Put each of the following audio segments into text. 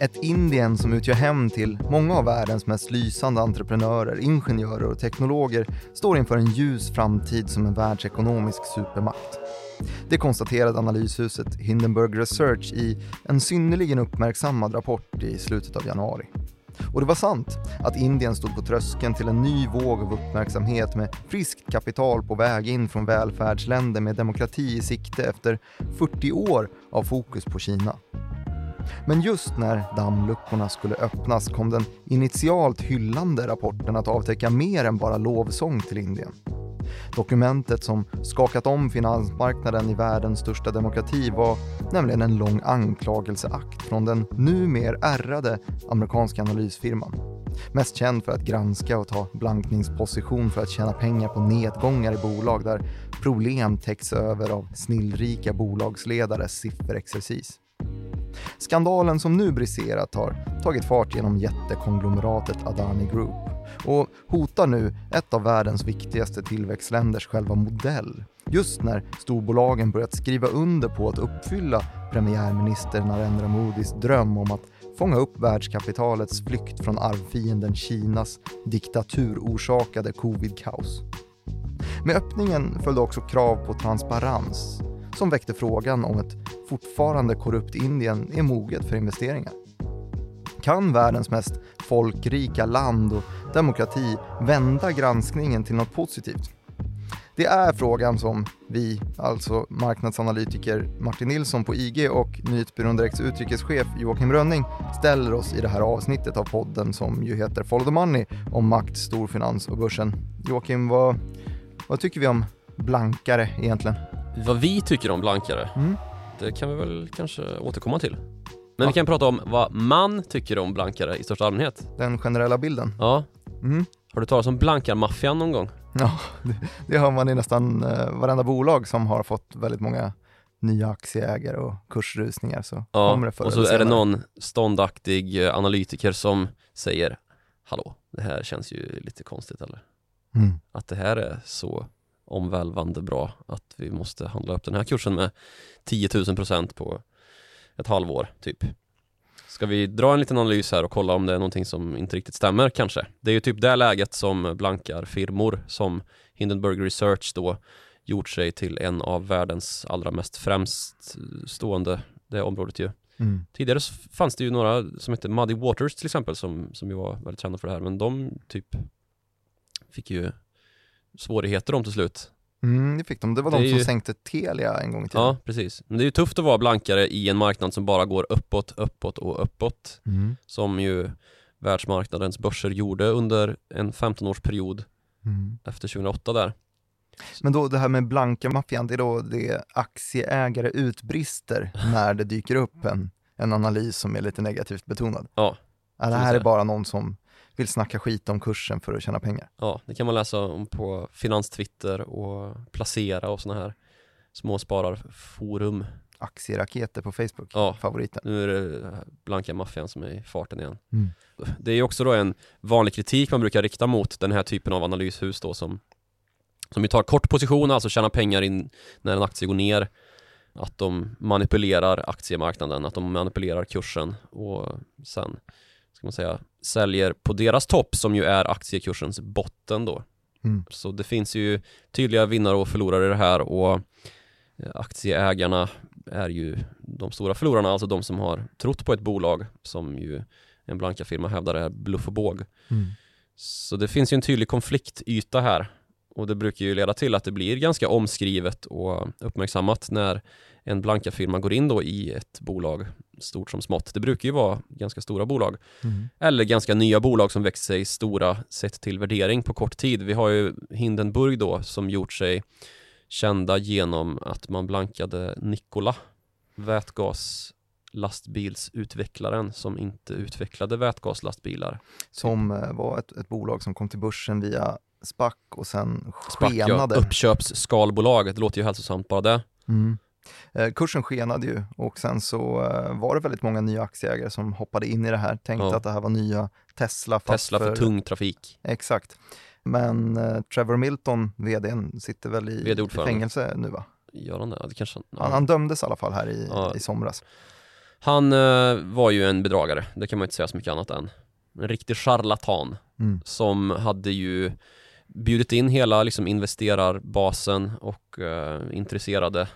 Ett Indien som utgör hem till många av världens mest lysande entreprenörer, ingenjörer och teknologer står inför en ljus framtid som en världsekonomisk supermakt. Det konstaterade analyshuset Hindenburg Research i en synnerligen uppmärksammad rapport i slutet av januari. Och det var sant att Indien stod på tröskeln till en ny våg av uppmärksamhet med friskt kapital på väg in från välfärdsländer med demokrati i sikte efter 40 år av fokus på Kina. Men just när dammluckorna skulle öppnas kom den initialt hyllande rapporten att avtäcka mer än bara lovsång till Indien. Dokumentet som skakat om finansmarknaden i världens största demokrati var nämligen en lång anklagelseakt från den numer ärrade amerikanska analysfirman. Mest känd för att granska och ta blankningsposition för att tjäna pengar på nedgångar i bolag där problem täcks över av snillrika bolagsledares sifferexercis. Skandalen som nu briserat har tagit fart genom jättekonglomeratet Adani Group och hotar nu ett av världens viktigaste tillväxtländers själva modell. Just när storbolagen börjat skriva under på att uppfylla premiärminister Narendra Modis dröm om att fånga upp världskapitalets flykt från arvfienden Kinas diktaturorsakade covid-kaos. Med öppningen följde också krav på transparens som väckte frågan om ett fortfarande korrupt Indien är moget för investeringar. Kan världens mest folkrika land och demokrati vända granskningen till något positivt? Det är frågan som vi, alltså marknadsanalytiker Martin Nilsson på IG och Nyhetsbyrån Direkts utrikeschef Joakim Rönning ställer oss i det här avsnittet av podden som ju heter Follow the Money om makt, storfinans och börsen. Joakim, vad, vad tycker vi om blankare egentligen? Vad vi tycker om blankare? Mm. Det kan vi väl kanske återkomma till. Men Ja. vi kan prata om vad man tycker om blankare i största allmänhet. Den generella bilden? Ja, Mm. har du talat om blankarmaffian någon gång? Ja, det, det hör man i nästan eh, varenda bolag som har fått väldigt många nya aktieägare och kursrusningar så kommer det förr och så är det någon ståndaktig eh, analytiker som säger Hallå, det här känns ju lite konstigt eller? Mm. Att det här är så omvälvande bra att vi måste handla upp den här kursen med 10 000 procent på ett halvår typ. Ska vi dra en liten analys här och kolla om det är någonting som inte riktigt stämmer kanske? Det är ju typ det läget som blankar firmor som Hindenburg Research då gjort sig till en av världens allra mest främst stående det området ju. Mm. Tidigare fanns det ju några som hette Muddy Waters till exempel som, som ju var väldigt kända för det här men de typ fick ju svårigheter om till slut. Mm, det fick de. Det var Det de som ju- sänkte Telia en gång i tiden. Ja, precis. Men det är ju tufft att vara blankare i en marknad som bara går uppåt, uppåt och uppåt Mm. som ju världsmarknadens börser gjorde under en 15-årsperiod Mm. efter 2008 där. Men då det här med blanka maffian, det är då det aktieägare utbrister när det dyker upp en, en analys som är lite negativt betonad. Ja, Ja, det här är bara någon som vill snacka skit om kursen för att tjäna pengar. Ja, det kan man läsa om på Finanstwitter och Placera och sådana här småspararforum. Aktieraketer på Facebook, Ja. favoriten. Nu är det blanka maffian som är i farten igen. Mm. Det är också då en vanlig kritik man brukar rikta mot den här typen av analyshus då som som ju tar kort position, alltså tjänar pengar in när en aktie går ner. Att de manipulerar aktiemarknaden, att de manipulerar kursen och sen ska man säga säljer på deras topp som ju är aktiekursens botten då. Mm. Så det finns ju tydliga vinnare och förlorare i det här och eh, aktieägarna är ju de stora förlorarna, alltså de som har trott på ett bolag som ju en blanka firma hävdar är bluff och båg. Mm. Så det finns ju en tydlig konfliktyta här och det brukar ju leda till att det blir ganska omskrivet och uppmärksammat när en blanka firma går in då i ett bolag stort som smått. Det brukar ju vara ganska stora bolag Mm. eller ganska nya bolag som växt sig stora sett till värdering på kort tid. Vi har ju Hindenburg då som gjort sig kända genom att man blankade Nikola, vätgaslastbilsutvecklaren som inte utvecklade vätgaslastbilar. Som eh, var ett, ett bolag som kom till börsen via SPAC och sen Spack, ja, skenade. uppköpsskalbolag, det låter ju hälsosamt bara det. Mm. Eh, kursen skenade ju och sen så eh, var det väldigt många nya aktieägare som hoppade in i det här, tänkte Ja. att det här var nya Tesla. Tesla för tung trafik. Exakt. Men eh, Trevor Milton, vdn, sitter väl i, i fängelse nu va? Gör han det? Ja, Det kanske Han, han dömdes i alla fall här i, Ja. i somras. Han eh, var ju en bedragare, det kan man inte säga så mycket annat än. En riktig charlatan Mm. som hade ju bjudit in hela liksom, investerarbasen och eh, intresserade,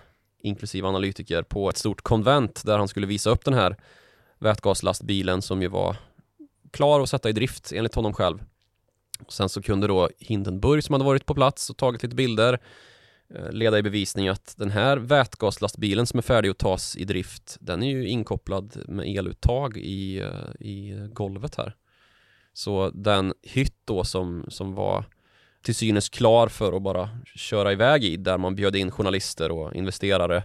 inklusive analytiker, på ett stort konvent där han skulle visa upp den här vätgaslastbilen som ju var klar att sätta i drift enligt honom själv. Sen så kunde då Hindenburg som hade varit på plats och tagit lite bilder eh, leda i bevisning att den här vätgaslastbilen som är färdig att tas i drift den är ju inkopplad med eluttag i, eh, i golvet här. Så den hytt då som, som var till synes klar för att bara köra iväg i där man bjöd in journalister och investerare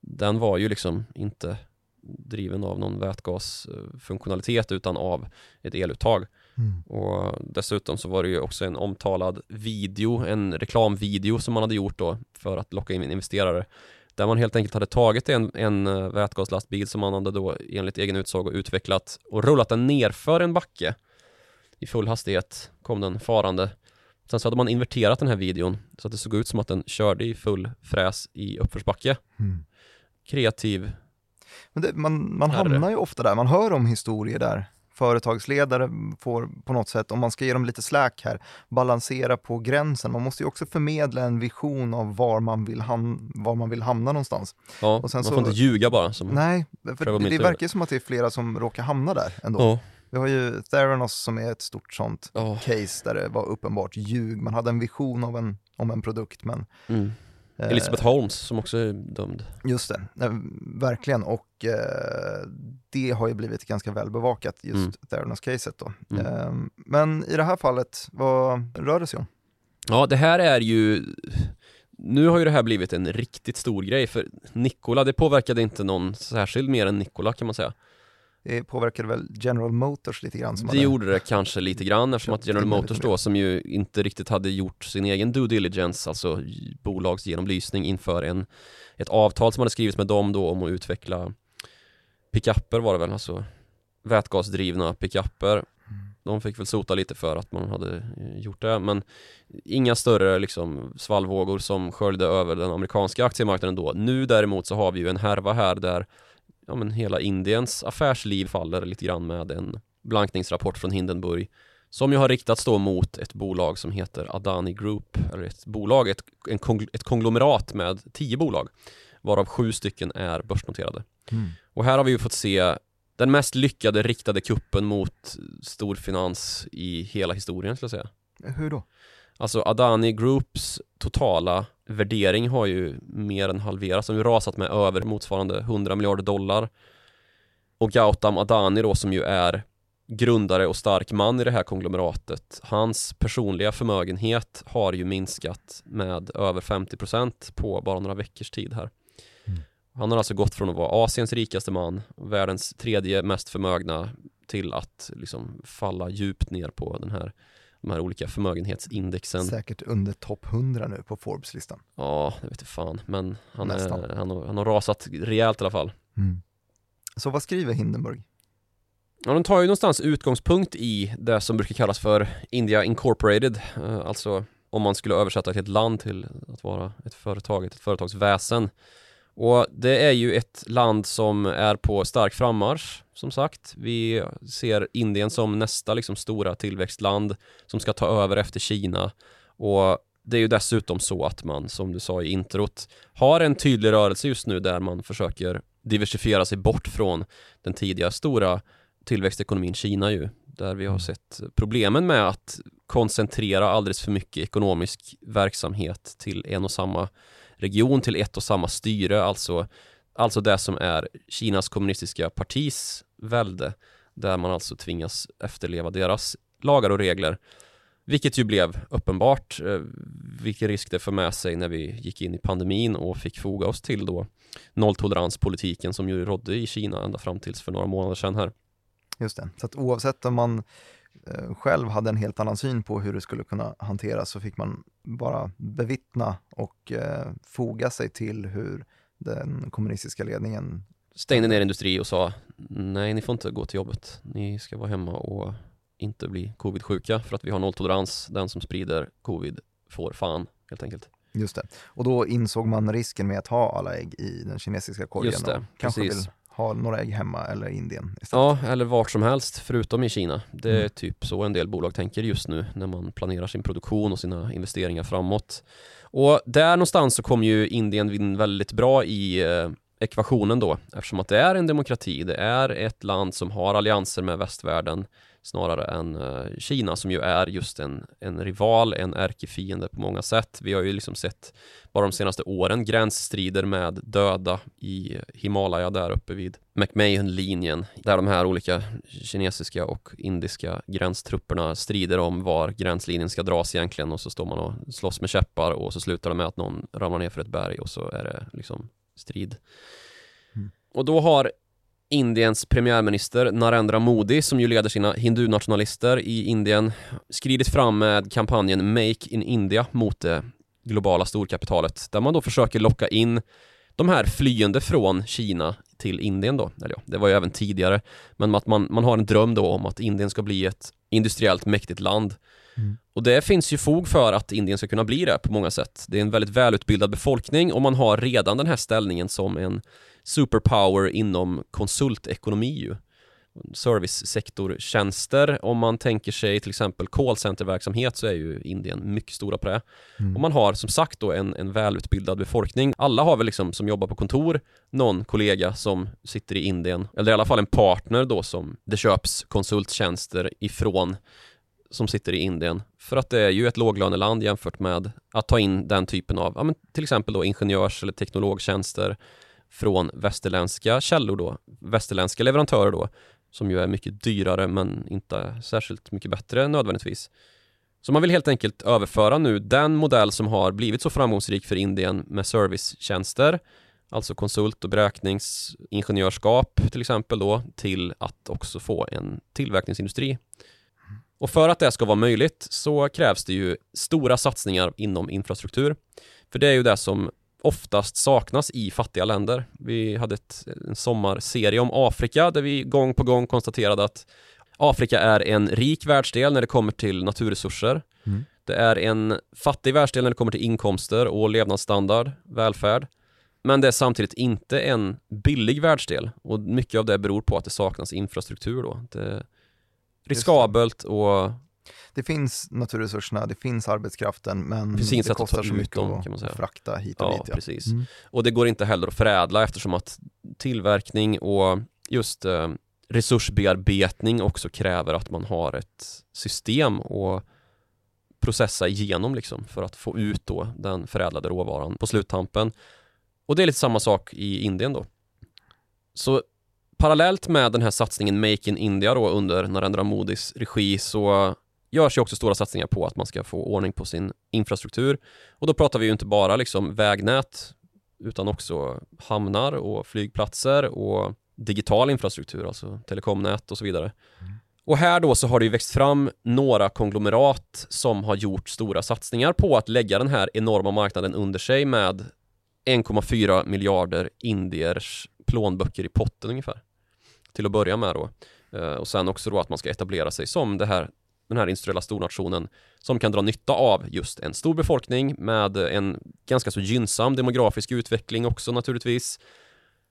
den var ju liksom inte driven av någon vätgasfunktionalitet utan av ett eluttag. Mm. Och dessutom så var det ju också en omtalad video, en reklamvideo som man hade gjort då för att locka in investerare. Där man helt enkelt hade tagit en, en eh, vätgaslastbil som man hade då enligt egen utsago utvecklat och rullat den nerför en backe. I full hastighet kom den farande. Sen så hade man inverterat den här videon så att det såg ut som att den körde i full fräs i uppförsbacke. Mm. Kreativ Men det, man, man hamnar ju ofta där, man hör om historier där företagsledare får på något sätt, om man ska ge dem lite slack här, balansera på gränsen. Man måste ju också förmedla en vision av var man vill, ham- var man vill hamna någonstans. Ja, Och sen man så- får inte ljuga bara Nej, för det, det verkar ju som att det är flera som råkar hamna där ändå. Ja, Vi har ju Theranos som är ett stort sånt ja. case där det var uppenbart ljug. Man hade en vision av en, om en produkt men Mm. eh, Elisabeth Holmes som också är dömd. Just det, eh, verkligen och eh, det har ju blivit ganska väl bevakat just Mm. Theranos-caset då. Mm. Eh, men i det här fallet, vad rör det sig om? Ja, det här är ju Nu har ju det här blivit en riktigt stor grej för Nikola, det påverkade inte någon särskild mer än Nikola kan man säga. Det påverkade väl General Motors lite grann? Som Det hade- gjorde det kanske lite grann eftersom att General Motors då som ju inte riktigt hade gjort sin egen due diligence, alltså bolagsgenomlysning inför en, ett avtal som hade skrivits med dem då om att utveckla pickuper var det väl, alltså vätgasdrivna pickuper. Mm. De fick väl sota lite för att man hade eh, gjort det men inga större liksom svallvågor som sköljde över den amerikanska aktiemarknaden då. Nu däremot så har vi ju en härva här där ja, men hela Indiens affärsliv faller lite grann med en blankningsrapport från Hindenburg som ju har riktats då mot ett bolag som heter Adani Group eller ett bolag, ett, en kong, ett konglomerat med tio bolag varav sju stycken är börsnoterade. Mm. Och här har vi ju fått se den mest lyckade riktade kuppen mot storfinans i hela historien skulle jag säga. Hur då? Alltså Adani Groups totala värdering har ju mer än halverats, den har ju rasat med över motsvarande 100 miljarder dollar. Och Gautam Adani då som ju är grundare och stark man i det här konglomeratet, hans personliga förmögenhet har ju minskat med över 50% på bara några veckors tid här. Mm. Han har alltså gått från att vara Asiens rikaste man, världens tredje mest förmögna till att liksom falla djupt ner på den här de här olika förmögenhetsindexen. Säkert under topp 100 nu på Forbes-listan. Ja, det vet fan. Men han, är, han, har, han har rasat rejält i alla fall. Mm. Så vad skriver Hindenburg? Ja, de tar ju någonstans utgångspunkt i det som brukar kallas för India Incorporated. Eh, Alltså om man skulle översätta ett land till att vara ett företag, ett företagsväsen. Och det är ju ett land som är på stark frammarsch som sagt. Vi ser Indien som nästa liksom stora tillväxtland som ska ta över efter Kina. Och det är ju dessutom så att man, som du sa i introt, har en tydlig rörelse just nu där man försöker diversifiera sig bort från den tidiga stora tillväxtekonomin Kina ju, där vi har sett problemen med att koncentrera alldeles för mycket ekonomisk verksamhet till en och samma region, till ett och samma styre, alltså, alltså det som är Kinas kommunistiska partis välde, där man alltså tvingas efterleva deras lagar och regler. Vilket ju blev uppenbart, eh, vilken risk det för med sig när vi gick in i pandemin och fick foga oss till då nolltoleranspolitiken som ju rådde i Kina ända fram tills för några månader sedan här. Just det, så att oavsett om man själv hade en helt annan syn på hur det skulle kunna hanteras så fick man bara bevittna och eh, foga sig till hur den kommunistiska ledningen Stängde ner industri och sa nej, ni får inte gå till jobbet. Ni ska vara hemma och inte bli covid-sjuka för att vi har nolltolerans. Den som sprider covid får fan helt enkelt. Just det. Och då insåg man risken med att ha alla ägg i den kinesiska korgen Just det, precis. vill ha några ägg hemma eller i Indien istället. Ja, eller vart som helst förutom i Kina. Det är Mm. typ så en del bolag tänker just nu när man planerar sin produktion och sina investeringar framåt. Och där någonstans så kommer ju Indien in väldigt bra i eh, ekvationen då eftersom att det är en demokrati. Det är ett land som har allianser med västvärlden snarare än eh, Kina som ju är just en, en rival, en ärkefiende på många sätt. Vi har ju liksom sett bara de senaste åren gränsstrider med döda i Himalaya där uppe vid McMahon-linjen där de här olika kinesiska och indiska gränstrupperna strider om var gränslinjen ska dras egentligen och så står man och slåss med käppar och så slutar det med att någon ramlar ner för ett berg och så är det liksom strid. Mm. Och då har Indiens premiärminister Narendra Modi som ju leder sina hindunationalister i Indien skridit fram med kampanjen Make in India mot det globala storkapitalet där man då försöker locka in de här flyende från Kina till Indien då, eller ja, det var ju även tidigare men att man, man har en dröm då om att Indien ska bli ett industriellt mäktigt land Mm. och det finns ju fog för att Indien ska kunna bli det på många sätt. Det är en väldigt välutbildad befolkning och man har redan den här ställningen som en superpower inom konsultekonomi ju. Servicesektortjänster, om man tänker sig till exempel callcenterverksamhet så är ju Indien mycket stora på det. Mm. Och man har som sagt då en, en välutbildad befolkning. Alla har väl liksom som jobbar på kontor någon kollega som sitter i Indien, eller i alla fall en partner då som det köps konsulttjänster ifrån som sitter i Indien. För att det är ju ett låglöneland jämfört med att ta in den typen av, ja, men till exempel då ingenjörs eller teknologtjänster från västerländska källor då, västerländska leverantörer då, som ju är mycket dyrare men inte särskilt mycket bättre nödvändigtvis. Så man vill helt enkelt överföra nu den modell som har blivit så framgångsrik för Indien med servicetjänster, alltså konsult och beräkningsingenjörskap till exempel då, till att också få en tillverkningsindustri. Och för att det ska vara möjligt så krävs det ju stora satsningar inom infrastruktur. För det är ju det som oftast saknas i fattiga länder. Vi hade ett, en sommarserie om Afrika där vi gång på gång konstaterade att Afrika är en rik världsdel när det kommer till naturresurser. Mm. Det är en fattig världsdel när det kommer till inkomster och levnadsstandard, välfärd. Men det är samtidigt inte en billig världsdel och mycket av det beror på att det saknas infrastruktur då. Det är riskabelt och Det finns naturresurserna, det finns arbetskraften men inget det kostar ta så mycket dem, att, att frakta hit och ja, dit. Ja. precis. Mm. Och det går inte heller att förädla eftersom att tillverkning och just eh, resursbearbetning också kräver att man har ett system att processa igenom liksom för att få ut då den förädlade råvaran på sluttampen. Och det är lite samma sak i Indien då. Så parallellt med den här satsningen Make in India då under Narendra Modis regi så görs ju också stora satsningar på att man ska få ordning på sin infrastruktur. Och då pratar vi ju inte bara liksom vägnät utan också hamnar och flygplatser och digital infrastruktur, alltså telekomnät och så vidare. Mm. Och här då så har det ju växt fram några konglomerat som har gjort stora satsningar på att lägga den här enorma marknaden under sig med 1,4 miljarder indiers plånböcker i potten ungefär. Till att börja med då. Eh, Och sen också då att man ska etablera sig som det här, den här industriella stornationen som kan dra nytta av just en stor befolkning med en ganska så gynnsam demografisk utveckling också naturligtvis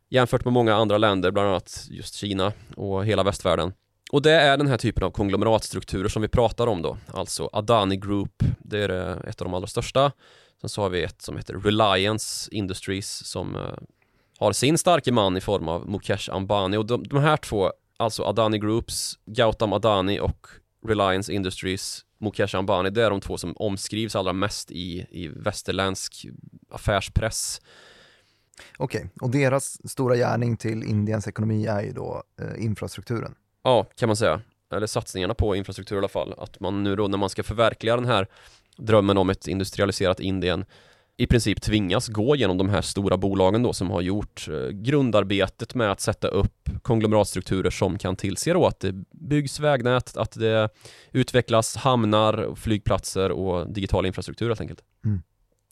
jämfört med många andra länder, bland annat just Kina och hela västvärlden. Och det är den här typen av konglomeratstrukturer som vi pratar om då, alltså Adani Group, det är ett av de allra största. Sen så har vi ett som heter Reliance Industries som eh, har sin starke man i form av Mukesh Ambani och de, de här två, alltså Adani Groups, Gautam Adani och Reliance Industries, Mukesh Ambani, det är de två som omskrivs allra mest i, i västerländsk affärspress. Okej, och deras stora gärning till Indiens ekonomi är ju då eh, infrastrukturen. Ja, kan man säga. Eller satsningarna på infrastruktur i alla fall. Att man nu då när man ska förverkliga den här drömmen om ett industrialiserat Indien i princip tvingas gå genom de här stora bolagen då som har gjort eh, grundarbetet med att sätta upp konglomeratstrukturer som kan tillse då att det byggs vägnät, att det utvecklas hamnar, flygplatser och digital infrastruktur helt enkelt. Mm.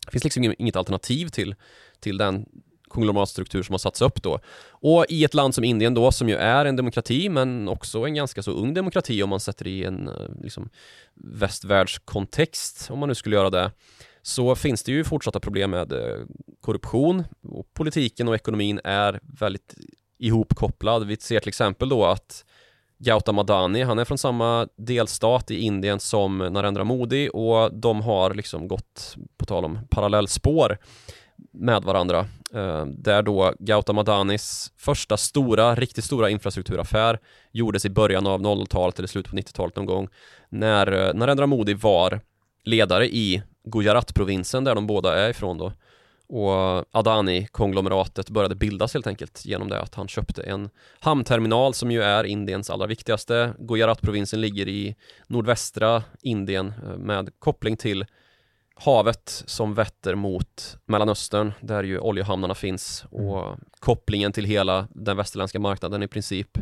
Det finns liksom inget alternativ till, till den konglomeratstruktur som har satts upp då. Och i ett land som Indien då, som ju är en demokrati, men också en ganska så ung demokrati om man sätter i en eh, liksom, västvärldskontext, om man nu skulle göra det, så finns det ju fortsatta problem med eh, korruption och politiken och ekonomin är väldigt ihopkopplad. Vi ser till exempel då att Gautam Adani, han är från samma delstat i Indien som Narendra Modi och de har liksom gått, på tal om parallellspår, med varandra. Eh, där då Gautam Adanis första stora, riktigt stora infrastrukturaffär gjordes i början av 00-talet eller slutet på 90-talet någon gång när eh, Narendra Modi var ledare i Gujarat-provinsen där de båda är ifrån då. Och Adani-konglomeratet började bildas helt enkelt genom det att han köpte en hamnterminal som ju är Indiens allra viktigaste. Gujarat-provinsen ligger i nordvästra Indien eh, med koppling till havet som vetter mot Mellanöstern där ju oljehamnarna finns och mm. kopplingen till hela den västerländska marknaden i princip.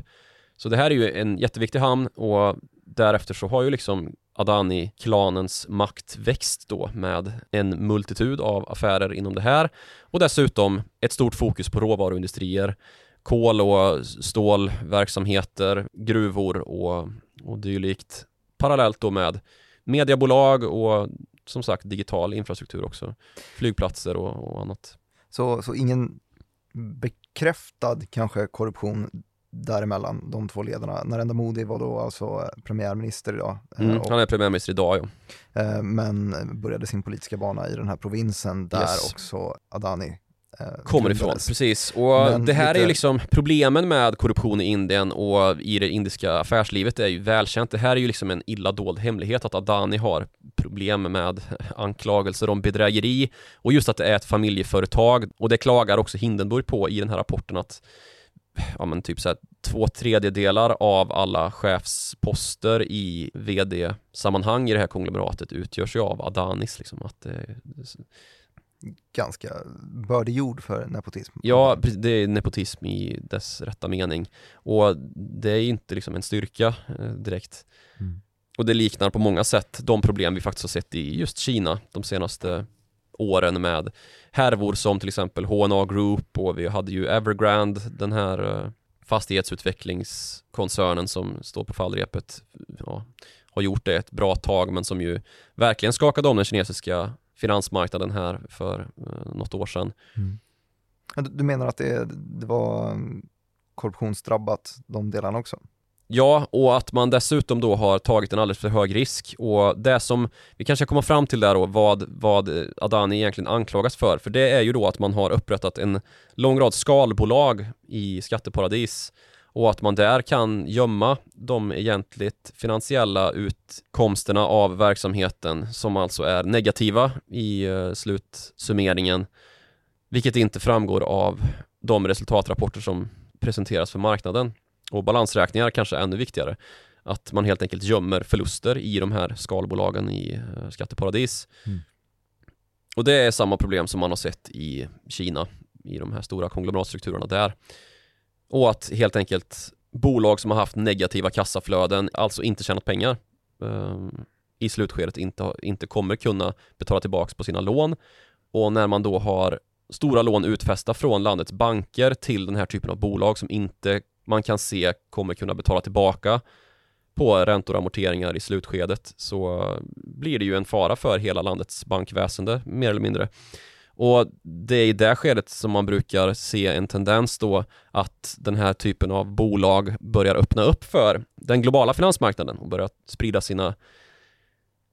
Så det här är ju en jätteviktig hamn och därefter så har ju liksom Adani-klanens makt växt då med en multitud av affärer inom det här och dessutom ett stort fokus på råvaruindustrier kol och stålverksamheter, gruvor och, och dylikt parallellt då med mediebolag och som sagt digital infrastruktur också. Flygplatser och, och annat. Så, så ingen bekräftad kanske korruption däremellan, de två ledarna. Narendra Modi var då alltså premiärminister idag. Eh, mm, han är premiärminister idag ja. Eh, men började sin politiska bana i den här provinsen där yes. också Adani Eh, kommer ifrån, precis. Och Men det här lite... är ju liksom problemen med korruption i Indien och i det indiska affärslivet är ju välkänt. Det här är ju liksom en illa dold hemlighet att Adani har problem med anklagelser om bedrägeri och just att det är ett familjeföretag och det klagar också Hindenburg på i den här rapporten att ja men typ så här, två tredjedelar av alla chefsposter i vd-sammanhang i det här konglomeratet utgörs ju av Adanis liksom att det, ganska bördig jord för nepotism. Ja, det är nepotism i dess rätta mening. Och det är inte liksom en styrka eh, direkt. Mm. Och det liknar på många sätt de problem vi faktiskt har sett i just Kina de senaste åren med härvor som till exempel H&A Group och vi hade ju Evergrande, den här eh, fastighetsutvecklingskoncernen som står på fallrepet. Ja, har gjort det ett bra tag men som ju verkligen skakade om den kinesiska finansmarknaden här för eh, något år sedan. Mm. Du menar att det, det var mm, korruptionsdrabbat de delarna också? Ja, och att man dessutom då har tagit en alldeles för hög risk. Och det som vi kanske kommer fram till där då, vad, vad Adani egentligen anklagas för, för det är ju då att man har upprättat en lång rad skalbolag i skatteparadis. Och att man där kan gömma de egentligt finansiella utkomsterna av verksamheten som alltså är negativa i eh, slutsummeringen. Vilket inte framgår av de resultatrapporter som presenteras för marknaden och balansräkningar kanske ännu viktigare att man helt enkelt gömmer förluster i de här skalbolagen i uh, skatteparadis mm. och det är samma problem som man har sett i Kina i de här stora konglomeratstrukturerna där och att helt enkelt bolag som har haft negativa kassaflöden, alltså inte tjänat pengar eh, i slutskedet inte, inte kommer kunna betala tillbaka på sina lån. Och när man då har stora lån utfästa från landets banker till den här typen av bolag som inte man kan se kommer kunna betala tillbaka på räntor och amorteringar i slutskedet så blir det ju en fara för hela landets bankväsende mer eller mindre. Och det är i det skedet som man brukar se en tendens då att den här typen av bolag börjar öppna upp för den globala finansmarknaden och börjar sprida sina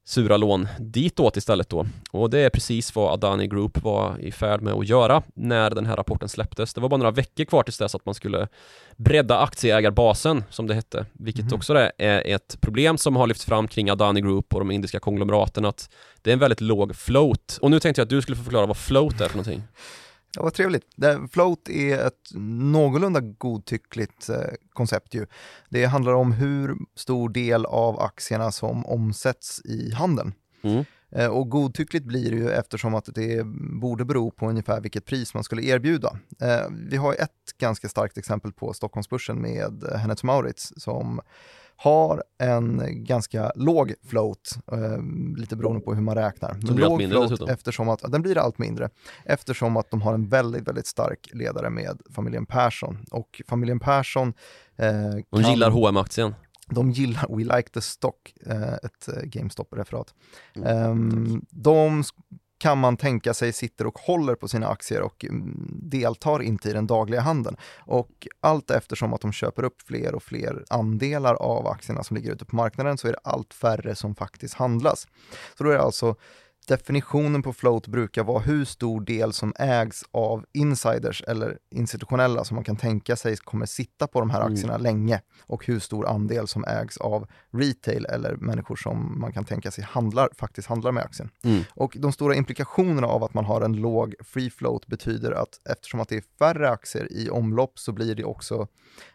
sura lån ditåt istället då. Och det är precis vad Adani Group var i färd med att göra när den här rapporten släpptes. Det var bara några veckor kvar tills dess att man skulle bredda aktieägarbasen, som det hette, vilket mm. också är ett problem som har lyfts fram kring Adani Group och de indiska konglomeraten, att det är en väldigt låg float. Och nu tänkte jag att du skulle få förklara vad float är för någonting. Ja, vad trevligt. Float är ett någorlunda godtyckligt eh, koncept ju. Det handlar om hur stor del av aktierna som omsätts i handeln. Mm. Eh, och godtyckligt blir det ju eftersom att det borde bero på ungefär vilket pris man skulle erbjuda. Eh, vi har ett ganska starkt exempel på Stockholmsbörsen med Hennes Maurits som har en ganska låg float, eh, lite beroende på hur man räknar. Men låg mindre float dessutom. eftersom att, den blir allt mindre, eftersom att de har en väldigt, väldigt stark ledare med familjen Persson. Och familjen Persson eh, De kan, gillar hm aktien de gillar We Like the Stock, eh, ett eh, GameStop-referat. Mm, um, de kan man tänka sig sitter och håller på sina aktier och mm, deltar inte i den dagliga handeln. Och allt eftersom att de köper upp fler och fler andelar av aktierna som ligger ute på marknaden så är det allt färre som faktiskt handlas. Så då är det alltså definitionen på float brukar vara hur stor del som ägs av insiders eller institutionella som man kan tänka sig kommer sitta på de här mm. aktierna mm. länge och hur stor andel som ägs av retail eller människor som man kan tänka sig handlar, faktiskt handlar med aktien. Mm. Och de stora implikationerna av att man har en låg free float betyder att eftersom att det är färre aktier i omlopp så blir det också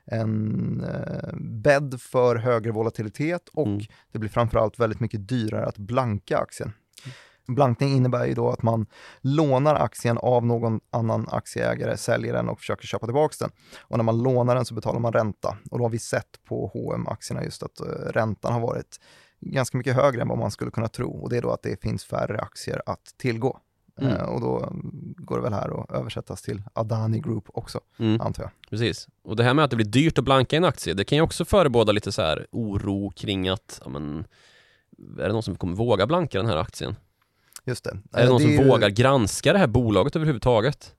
en eh, bädd för högre volatilitet och mm. det blir framförallt väldigt mycket dyrare att blanka aktien. Blankning innebär ju då att man lånar aktien av någon annan aktieägare, säljer den och försöker köpa tillbaka den. Och när man lånar den så betalar man ränta. Och då har vi sett på hm aktierna just att uh, räntan har varit ganska mycket högre än vad man skulle kunna tro. Och det är då att det finns färre aktier att tillgå. Mm. Uh, och då går det väl här att översättas till Adani Group också, mm. antar jag. Precis. Och det här med att det blir dyrt att blanka en aktie, det kan ju också förebåda lite så här oro kring att, ja men, är det någon som kommer våga blanka den här aktien? Just det. Är det någon det som ju... vågar granska det här bolaget överhuvudtaget?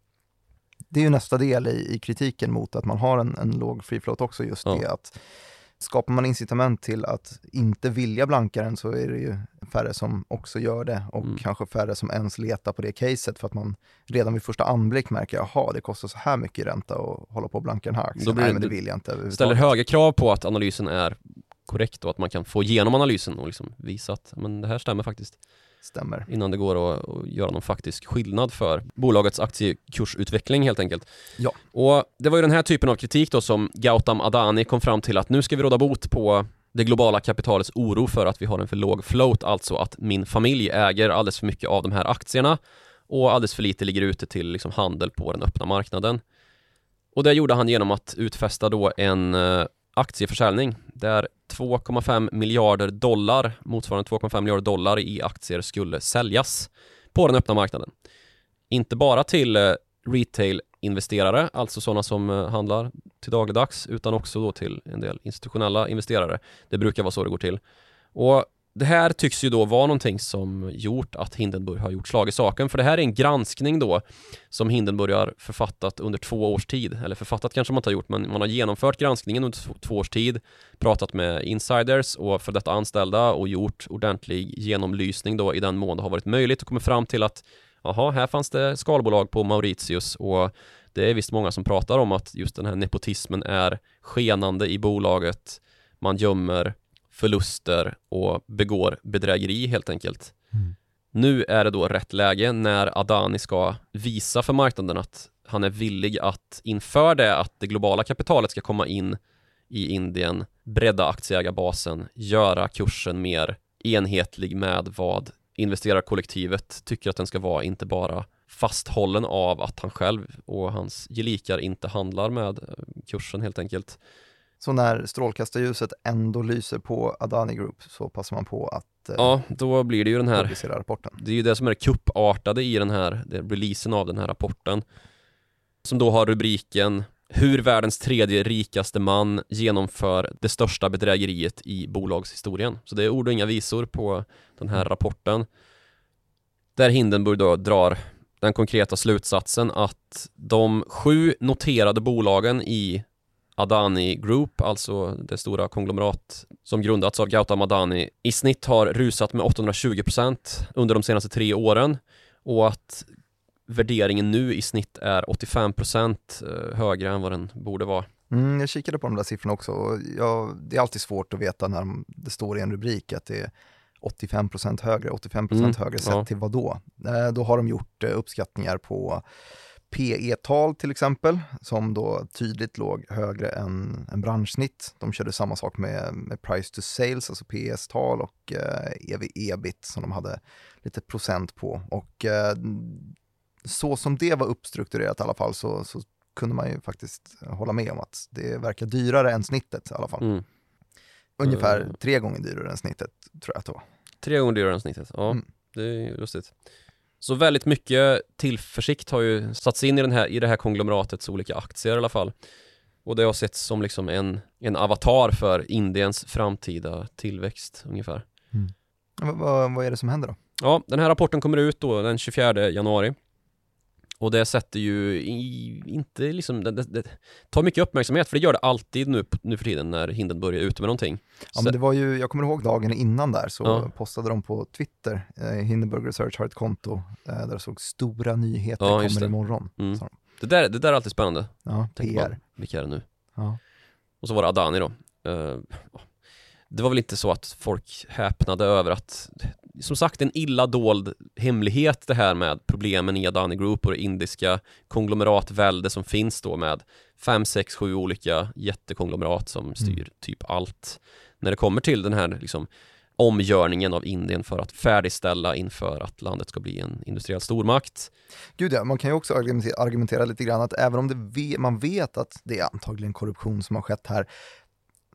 Det är ju nästa del i, i kritiken mot att man har en, en låg free float också, just ja. det att skapar man incitament till att inte vilja blanka den så är det ju färre som också gör det och mm. kanske färre som ens letar på det caset för att man redan vid första anblick märker, jaha, det kostar så här mycket i ränta att hålla på och blanka den här aktien. Nej, men det vill jag inte Ställer höga krav på att analysen är korrekt och att man kan få igenom analysen och liksom visa att men det här stämmer faktiskt. Stämmer. Innan det går att, att, göra någon faktisk skillnad för bolagets aktiekursutveckling helt enkelt. Ja. Och det var ju den här typen av kritik då som Gautam Adani kom fram till att nu ska vi råda bot på det globala kapitalets oro för att vi har en för låg float, alltså att min familj äger alldeles för mycket av de här aktierna och alldeles för lite ligger ute till liksom handel på den öppna marknaden. Och det gjorde han genom att utfästa då en eh, aktieförsäljning där 2,5 miljarder dollar, motsvarande 2,5 miljarder dollar i aktier skulle säljas på den öppna marknaden. Inte bara till eh, retail-investerare, alltså sådana som eh, handlar till dagligdags, utan också då till en del institutionella investerare. Det brukar vara så det går till. Och det här tycks ju då vara någonting som gjort att Hindenburg har gjort slag i saken, för det här är en granskning då som Hindenburg har författat under två års tid, eller författat kanske man inte har gjort, men man har genomfört granskningen under två års tid, pratat med insiders och för detta anställda och gjort ordentlig genomlysning då i den mån det har varit möjligt och kommit fram till att jaha, här fanns det skalbolag på Mauritius och det är visst många som pratar om att just den här nepotismen är skenande i bolaget, man gömmer förluster och begår bedrägeri helt enkelt. Mm. Nu är det då rätt läge när Adani ska visa för marknaden att han är villig att inför det att det globala kapitalet ska komma in i Indien, bredda aktieägarbasen, göra kursen mer enhetlig med vad investerarkollektivet tycker att den ska vara, inte bara fasthållen av att han själv och hans gelikar inte handlar med kursen helt enkelt. Så när strålkastarljuset ändå lyser på Adani Group så passar man på att eh, Ja, då blir det ju den här rapporten. Det är ju det som är det kuppartade i den här det releasen av den här rapporten. Som då har rubriken Hur världens tredje rikaste man genomför det största bedrägeriet i bolagshistorien. Så det är ord och inga visor på den här rapporten. Där Hindenburg då drar den konkreta slutsatsen att de sju noterade bolagen i Adani Group, alltså det stora konglomerat som grundats av Gautam Adani, i snitt har rusat med 820% under de senaste tre åren och att värderingen nu i snitt är 85% eh, högre än vad den borde vara. Mm, jag kikade på de där siffrorna också och jag, det är alltid svårt att veta när det står i en rubrik att det är 85% högre, 85% mm, högre sett ja. till vad då? Eh, då har de gjort eh, uppskattningar på PE-tal till exempel, som då tydligt låg högre än, än branschsnitt. De körde samma sak med, med price to sales, alltså PS-tal och eh, ev-ebit som de hade lite procent på. Och eh, så som det var uppstrukturerat i alla fall så, så, kunde man ju faktiskt hålla med om att det verkar dyrare än snittet i alla fall. Mm. Ungefär mm. tre gånger dyrare än snittet tror jag att det var. Tre gånger dyrare än snittet, ja. Mm. Det är lustigt. Så väldigt mycket tillförsikt har ju satts in i, den här, i det här konglomeratets olika aktier i alla fall. Och det har setts som liksom en, en avatar för Indiens framtida tillväxt ungefär. Mm. Vad, vad, är det som händer då? Ja, den här rapporten kommer ut då den 24 januari och det sätter ju i, inte liksom, det, det, det, tar mycket uppmärksamhet för det gör det alltid nu, nu för tiden när Hindenburg är ute med någonting. Ja, men det var ju, jag kommer ihåg dagen innan där så Ja. postade de på Twitter, eh, Hindenburg Research har ett konto eh, där det såg stora nyheter Ja, kommer det. imorgon. Mm. de. Det där, det där är alltid spännande. Ja, Tänk PR. bara, vilka är det nu? Ja. Och så var det Adani då. Eh, det var väl inte så att folk häpnade över att, som sagt en illa dold hemlighet det här med problemen i Adani Group och det indiska konglomeratvälde som finns då med fem, sex, sju olika jättekonglomerat som styr typ allt. När det kommer till den här liksom omgörningen av Indien för att färdigställa inför att landet ska bli en industriell stormakt. Gud ja, man kan ju också argumentera, argumentera lite grann att även om det man vet att det är antagligen korruption som har skett här,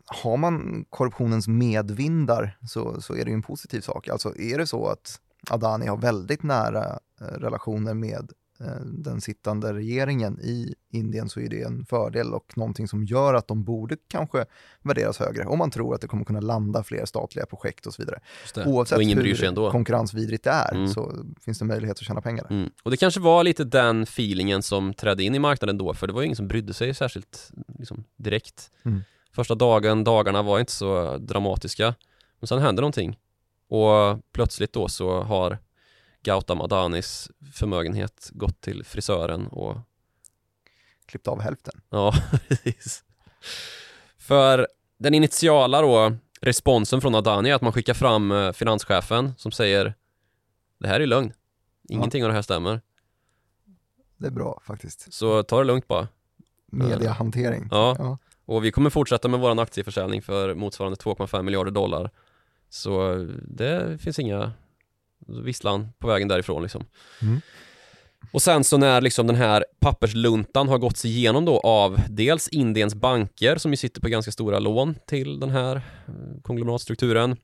har man korruptionens medvindar så, så är det ju en positiv sak. Alltså är det så att Adani har väldigt nära eh, relationer med eh, den sittande regeringen i Indien så är det en fördel och någonting som gör att de borde kanske värderas högre om man tror att det kommer kunna landa fler statliga projekt och så vidare. Oavsett och ingen hur konkurrensvidrigt det är Mm. så finns det möjlighet att tjäna pengar. Mm. Och det kanske var lite den feelingen som trädde in i marknaden då, för det var ju ingen som brydde sig särskilt liksom, direkt. Mm. Första dagen, dagarna var inte så dramatiska, men sen hände någonting. Och plötsligt då så har Gautam Adanis förmögenhet gått till frisören och Klippt av hälften. Ja, precis. För den initiala då, responsen från Adani är att man skickar fram eh, finanschefen som säger Det här är lögn. Ingenting av det här stämmer. Det är bra faktiskt. Så ta det lugnt bara. Mediahantering. Ja. Ja. Och vi kommer fortsätta med våran aktieförsäljning för motsvarande 2,5 miljarder dollar. Så det finns inga visslan på vägen därifrån liksom. Mm. Och sen så när liksom den här pappersluntan har gått sig igenom då av dels Indiens banker som ju sitter på ganska stora lån till den här eh, konglomeratstrukturen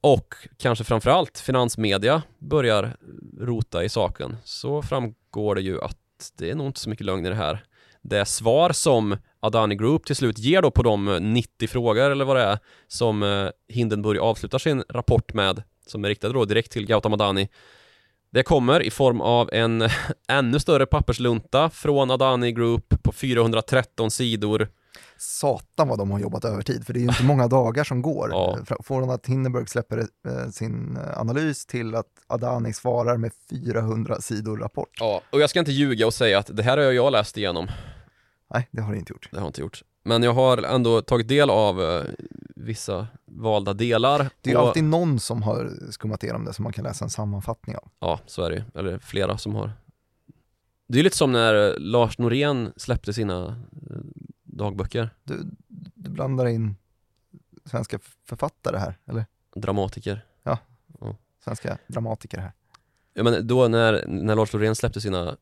och kanske framförallt finansmedia börjar rota i saken så framgår det ju att det är nog inte så mycket lögn i det här. Det svar som Adani Group till slut ger då på de eh, 90 frågor eller vad det är som eh, Hindenburg avslutar sin rapport med som är riktad då direkt till Gautam Adani det kommer i form av en ännu större papperslunta från Adani Group på 413 sidor. Satan vad de har jobbat övertid, för det är ju inte många dagar som går. Ja. Från att Hindenburg släpper eh, sin eh, analys till att Adani svarar med 400 sidor rapport. Ja, och jag ska inte ljuga och säga att det här har jag läst igenom. Nej, det har det inte gjort. Det har jag inte gjort. Men jag har ändå tagit del av eh, vissa valda delar. Det är ju och, alltid någon som har skummat igenom det som man kan läsa en sammanfattning av. Ja, så är det ju. Eller flera som har. Det är lite som när eh, Lars Norén släppte sina eh, dagböcker. Du, du blandar in svenska författare här, eller Dramatiker. svenska dramatiker här. Ja, men då när, när Lars Norén släppte sina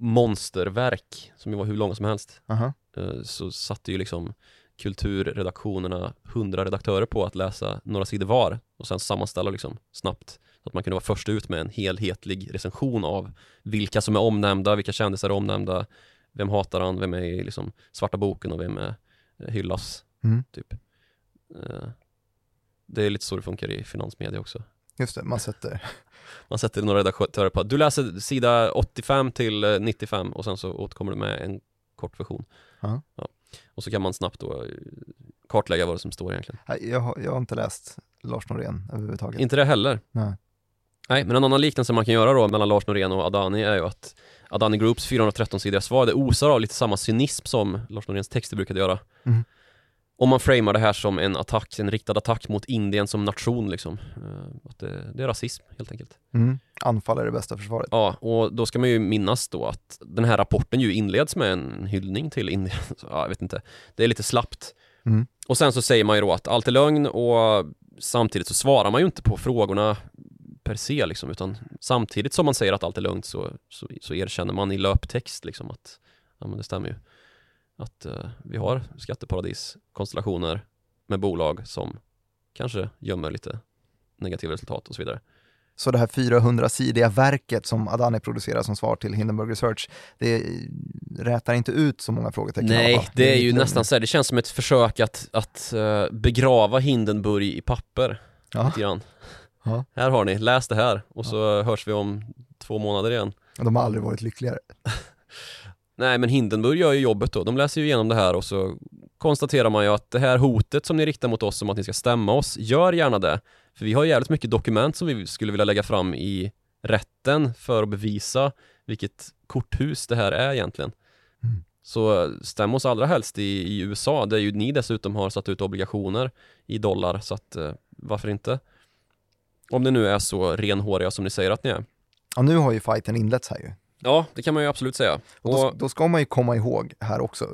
monsterverk, som ju var hur långa som helst, Aha. eh, så satte ju liksom kulturredaktionerna hundra redaktörer på att läsa några sidor var och sen sammanställa liksom snabbt så att man kunde vara först ut med en helhetlig recension av vilka som är omnämnda, vilka kändisar är omnämnda, vem hatar han, vem är i liksom svarta boken och vem är eh, hyllas, Mm. typ. Eh, Det är lite så det funkar i finansmedia också. Just det, man sätter Man sätter några redaktörer på att du läser sida 85 till eh, 95 och sen så återkommer du med en kort version. Ja. Ja. Och så kan man snabbt då eh, kartlägga vad det som står egentligen. Jag, har, jag har inte läst Lars Norén överhuvudtaget. Inte det heller. Nej. Nej, men en annan liknelse man kan göra då mellan Lars Norén och Adani är ju att Adani Groups 413-sidiga svar, det osar av lite samma cynism som Lars Noréns texter brukade göra. Mm. Om man framar det här som en attack, en riktad attack mot Indien som nation liksom. Eh, Att det, det är rasism helt enkelt. Mm. Anfall är det bästa försvaret. Ja, och då ska man ju minnas då att den här rapporten ju inleds med en hyllning till Indien. Så, ja, jag vet inte, det är lite slappt. Mm. Och sen så säger man ju då att allt är lögn och samtidigt så svarar man ju inte på frågorna per se liksom, utan samtidigt som man säger att allt är lugnt så, så, så erkänner man i löptext liksom att ja men det stämmer ju. Att eh, vi har skatteparadiskonstellationer med bolag som kanske gömmer lite negativa resultat och så vidare. Så det här 400-sidiga verket som Adani producerar som svar till Hindenburg Research, det rätar inte ut så många frågetecken. Nej, det är ju nästan så här, det känns som ett försök att, att eh, begrava Hindenburg i papper Ja. lite grann. Ja. Här har ni, läs det här och så ja. hörs vi om två månader igen. De har aldrig varit lyckligare. Nej men Hindenburg gör ju jobbet då, de läser ju igenom det här och så konstaterar man ju att det här hotet som ni riktar mot oss om att ni ska stämma oss, gör gärna det. För vi har jävligt mycket dokument som vi skulle vilja lägga fram i rätten för att bevisa vilket korthus det här är egentligen. Mm. Så stäm oss allra helst i, i, USA, där ju ni dessutom har satt ut obligationer i dollar, så att eh, varför inte? Om det nu är så renhåriga som ni säger att ni är. Ja, nu har ju fighten inletts här ju. Ja, det kan man ju absolut säga. Och då, då, ska man ju komma ihåg här också,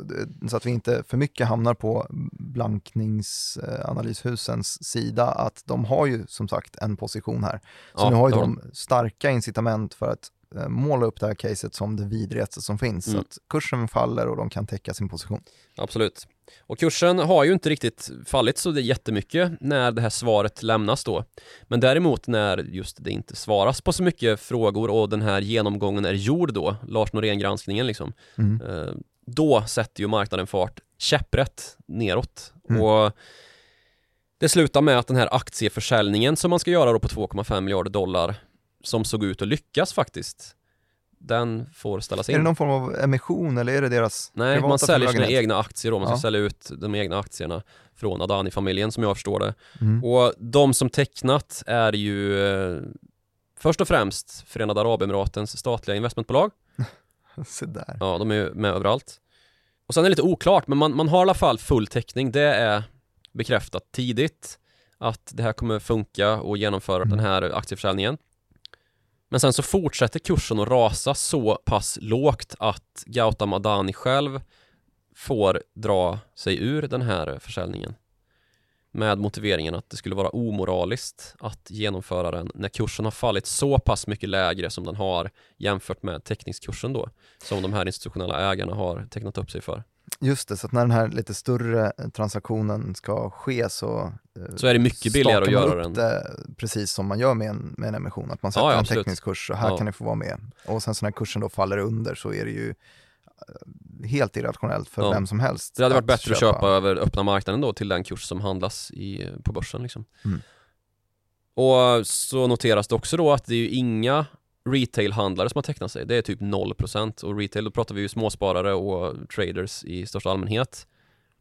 så att vi inte för mycket hamnar på blankningsanalyshusens sida, att de har ju som sagt en position här. Så ja, nu har ju de starka incitament för att Eh, måla upp det här caset som det vidrigaste som finns. Mm. Så att kursen faller och de kan täcka sin position. Absolut. Och kursen har ju inte riktigt fallit så det är jättemycket när det här svaret lämnas då. Men däremot när just det inte svaras på så mycket frågor och den här genomgången är gjord då, Lars Norén-granskningen liksom, mm. Eh, då sätter ju marknaden fart käpprätt neråt. Mm. Och det slutar med att den här aktieförsäljningen som man ska göra då på 2,5 miljarder dollar som såg ut att lyckas faktiskt den får ställas in. Är det någon form av emission eller är det deras Nej, man säljer sina egna aktier då, man ska ja. sälja ut de egna aktierna från Adani-familjen som jag förstår det. Mm. Och de som tecknat är ju eh, först och främst Förenade Arabemiratens statliga investmentbolag. Så där. Ja, de är med överallt. Och sen är det lite oklart, men man, man har i alla fall full täckning. Det är bekräftat tidigt att det här kommer funka och genomföra mm. den här aktieförsäljningen. Men sen så fortsätter kursen att rasa så pass lågt att Gautam Adani själv får dra sig ur den här försäljningen med motiveringen att det skulle vara omoraliskt att genomföra den när kursen har fallit så pass mycket lägre som den har jämfört med teckningskursen då som de här institutionella ägarna har tecknat upp sig för. Just det, så att när den här lite större transaktionen ska ske så eh, Så är det mycket billigare att göra den det, Precis som man gör med en, med en emission, att man sätter ja, ja, en teknisk kurs och här ja. kan ni få vara med. Och sen så när kursen då faller under så är det ju eh, helt irrationellt för vem som helst Det hade varit bättre köpa. att köpa över öppna marknaden då till den kurs som handlas i, på börsen liksom. Mm. Och så noteras det också då att det är ju inga retailhandlare som har tecknat sig. Det är typ 0% och retail, då pratar vi ju småsparare och traders i största allmänhet.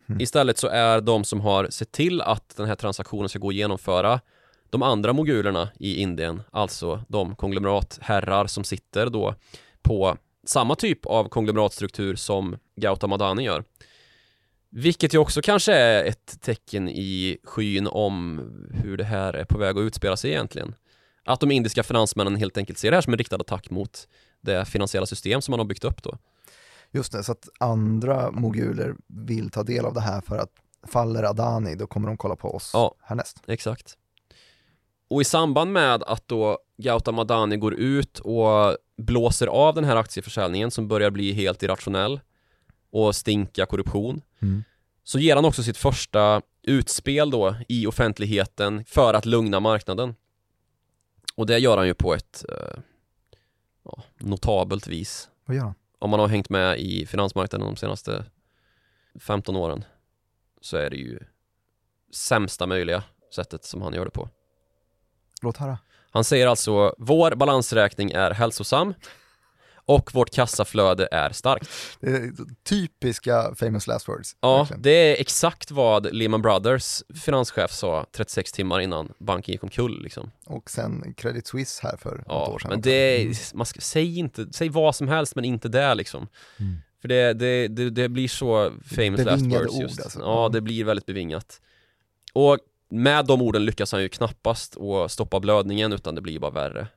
Mm. Istället så är de som har sett till att den här transaktionen ska gå att genomföra de andra mogulerna i Indien, alltså de konglomeratherrar som sitter då på samma typ av konglomeratstruktur som Gautam Adani gör. Vilket ju också kanske är ett tecken i skyn om hur det här är på väg att utspela sig egentligen. Att de indiska finansmännen helt enkelt ser det här som en riktad attack mot det finansiella system som man har byggt upp då. Just det, så att andra moguler vill ta del av det här för att faller Adani, då kommer de kolla på oss ja, härnäst. Exakt. Och i samband med att då Gautam Adani går ut och blåser av den här aktieförsäljningen som börjar bli helt irrationell och stinka korruption mm. så ger han också sitt första utspel då i offentligheten för att lugna marknaden. Och det gör han ju på ett eh, ja, notabelt vis. Vad gör han? Om man har hängt med i finansmarknaden de senaste 15 åren så är det ju sämsta möjliga sättet som han gör det på. Låt höra. Han säger alltså, vår balansräkning är hälsosam och vårt kassaflöde är starkt. Det är typiska famous last words. Ja, verkligen. det är exakt vad Lehman Brothers finanschef sa 36 timmar innan banken gick omkull liksom. Och sen Credit Suisse här för ja, något år sedan. men det är, mm. man ska, säg inte, säg vad som helst men inte det liksom. Mm. För det, det, det, det, blir så famous last words just. Ord, alltså. Ja, det blir väldigt bevingat. Och med de orden lyckas han ju knappast att stoppa blödningen utan det blir bara värre.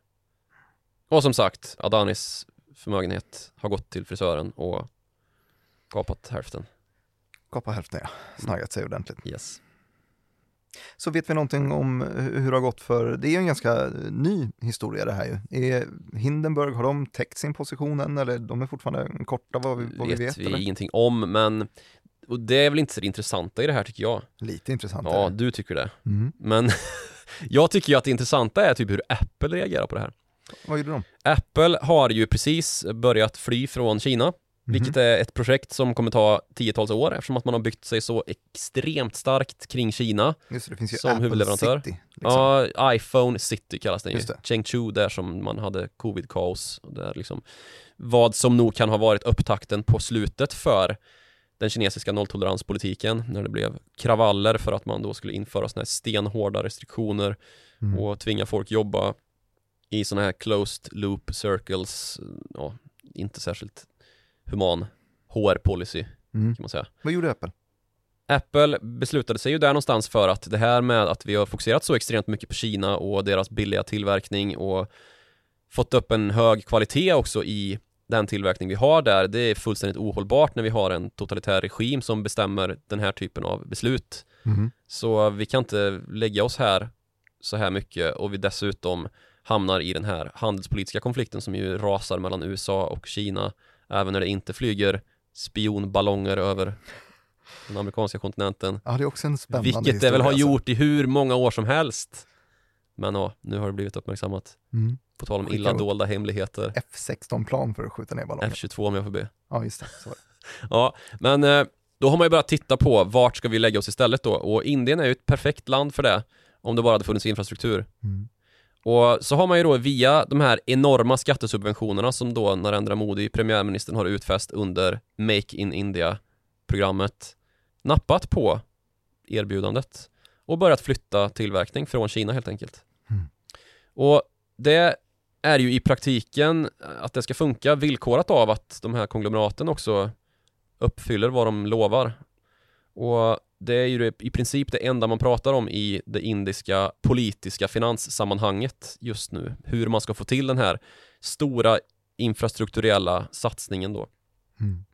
Och som sagt, Adanis förmögenhet har gått till frisören och kapat hälften. Kapat hälften ja, snaggat sig ordentligt. Yes. Så vet vi någonting om hur det har gått för, det är ju en ganska ny historia det här ju. Är Hindenburg, har de täckt sin position än eller de är fortfarande korta vad vi, vad vet? Vi vet vi eller? ingenting om men och det är väl inte så intressanta i det här tycker jag. Lite intressant. Ja, du tycker det. Mm. Men jag tycker ju att det intressanta är typ hur Apple reagerar på det här. Vad gjorde de? Apple har ju precis börjat fly från Kina Vilket är ett projekt som kommer ta tiotals år eftersom att man har byggt sig så extremt starkt kring Kina Just det, det finns ju Som Apple huvudleverantör. City. Liksom. Ja, iPhone City kallas den ju. Chengdu där som man hade covid-kaos. Där liksom, vad som nog kan ha varit upptakten på slutet för den kinesiska nolltoleranspolitiken när det blev kravaller för att man då skulle införa såna här stenhårda restriktioner Mm. och tvinga folk jobba i såna här closed loop circles. Ja, inte särskilt human HR-policy Mm. kan man säga. Vad gjorde Apple? Apple beslutade sig ju där någonstans för att det här med att vi har fokuserat så extremt mycket på Kina och deras billiga tillverkning och fått upp en hög kvalitet också i den tillverkning vi har där, det är fullständigt ohållbart när vi har en totalitär regim som bestämmer den här typen av beslut. Mhm. Så vi kan inte lägga oss här så här mycket och vi dessutom hamnar i den här handelspolitiska konflikten som ju rasar mellan USA och Kina även när det inte flyger spionballonger över den amerikanska kontinenten. Ja, det är också en spännande Vilket det historia, väl har alltså. gjort i hur många år som helst. Men ja, nu har det blivit uppmärksammat. Mm. På tal om illa dolda hemligheter. F16-plan för att skjuta ner ballonger. F22 om jag får be. Ja, just det. Så det. Ja, men eh, då har man ju börjat titta på vart ska vi lägga oss istället då och Indien är ju ett perfekt land för det om det bara hade funnits infrastruktur. Mm. Och så har man ju då via de här enorma skattesubventionerna som då Narendra Modi, premiärministern, har utfäst under Make in India-programmet nappat på erbjudandet och börjat flytta tillverkning från Kina helt enkelt. Mm. Och det är ju i praktiken att det ska funka villkorat av att de här konglomeraten också uppfyller vad de lovar. Och det är ju i princip det enda man pratar om i det indiska politiska finanssammanhanget just nu. Hur man ska få till den här stora infrastrukturella satsningen då. Mm.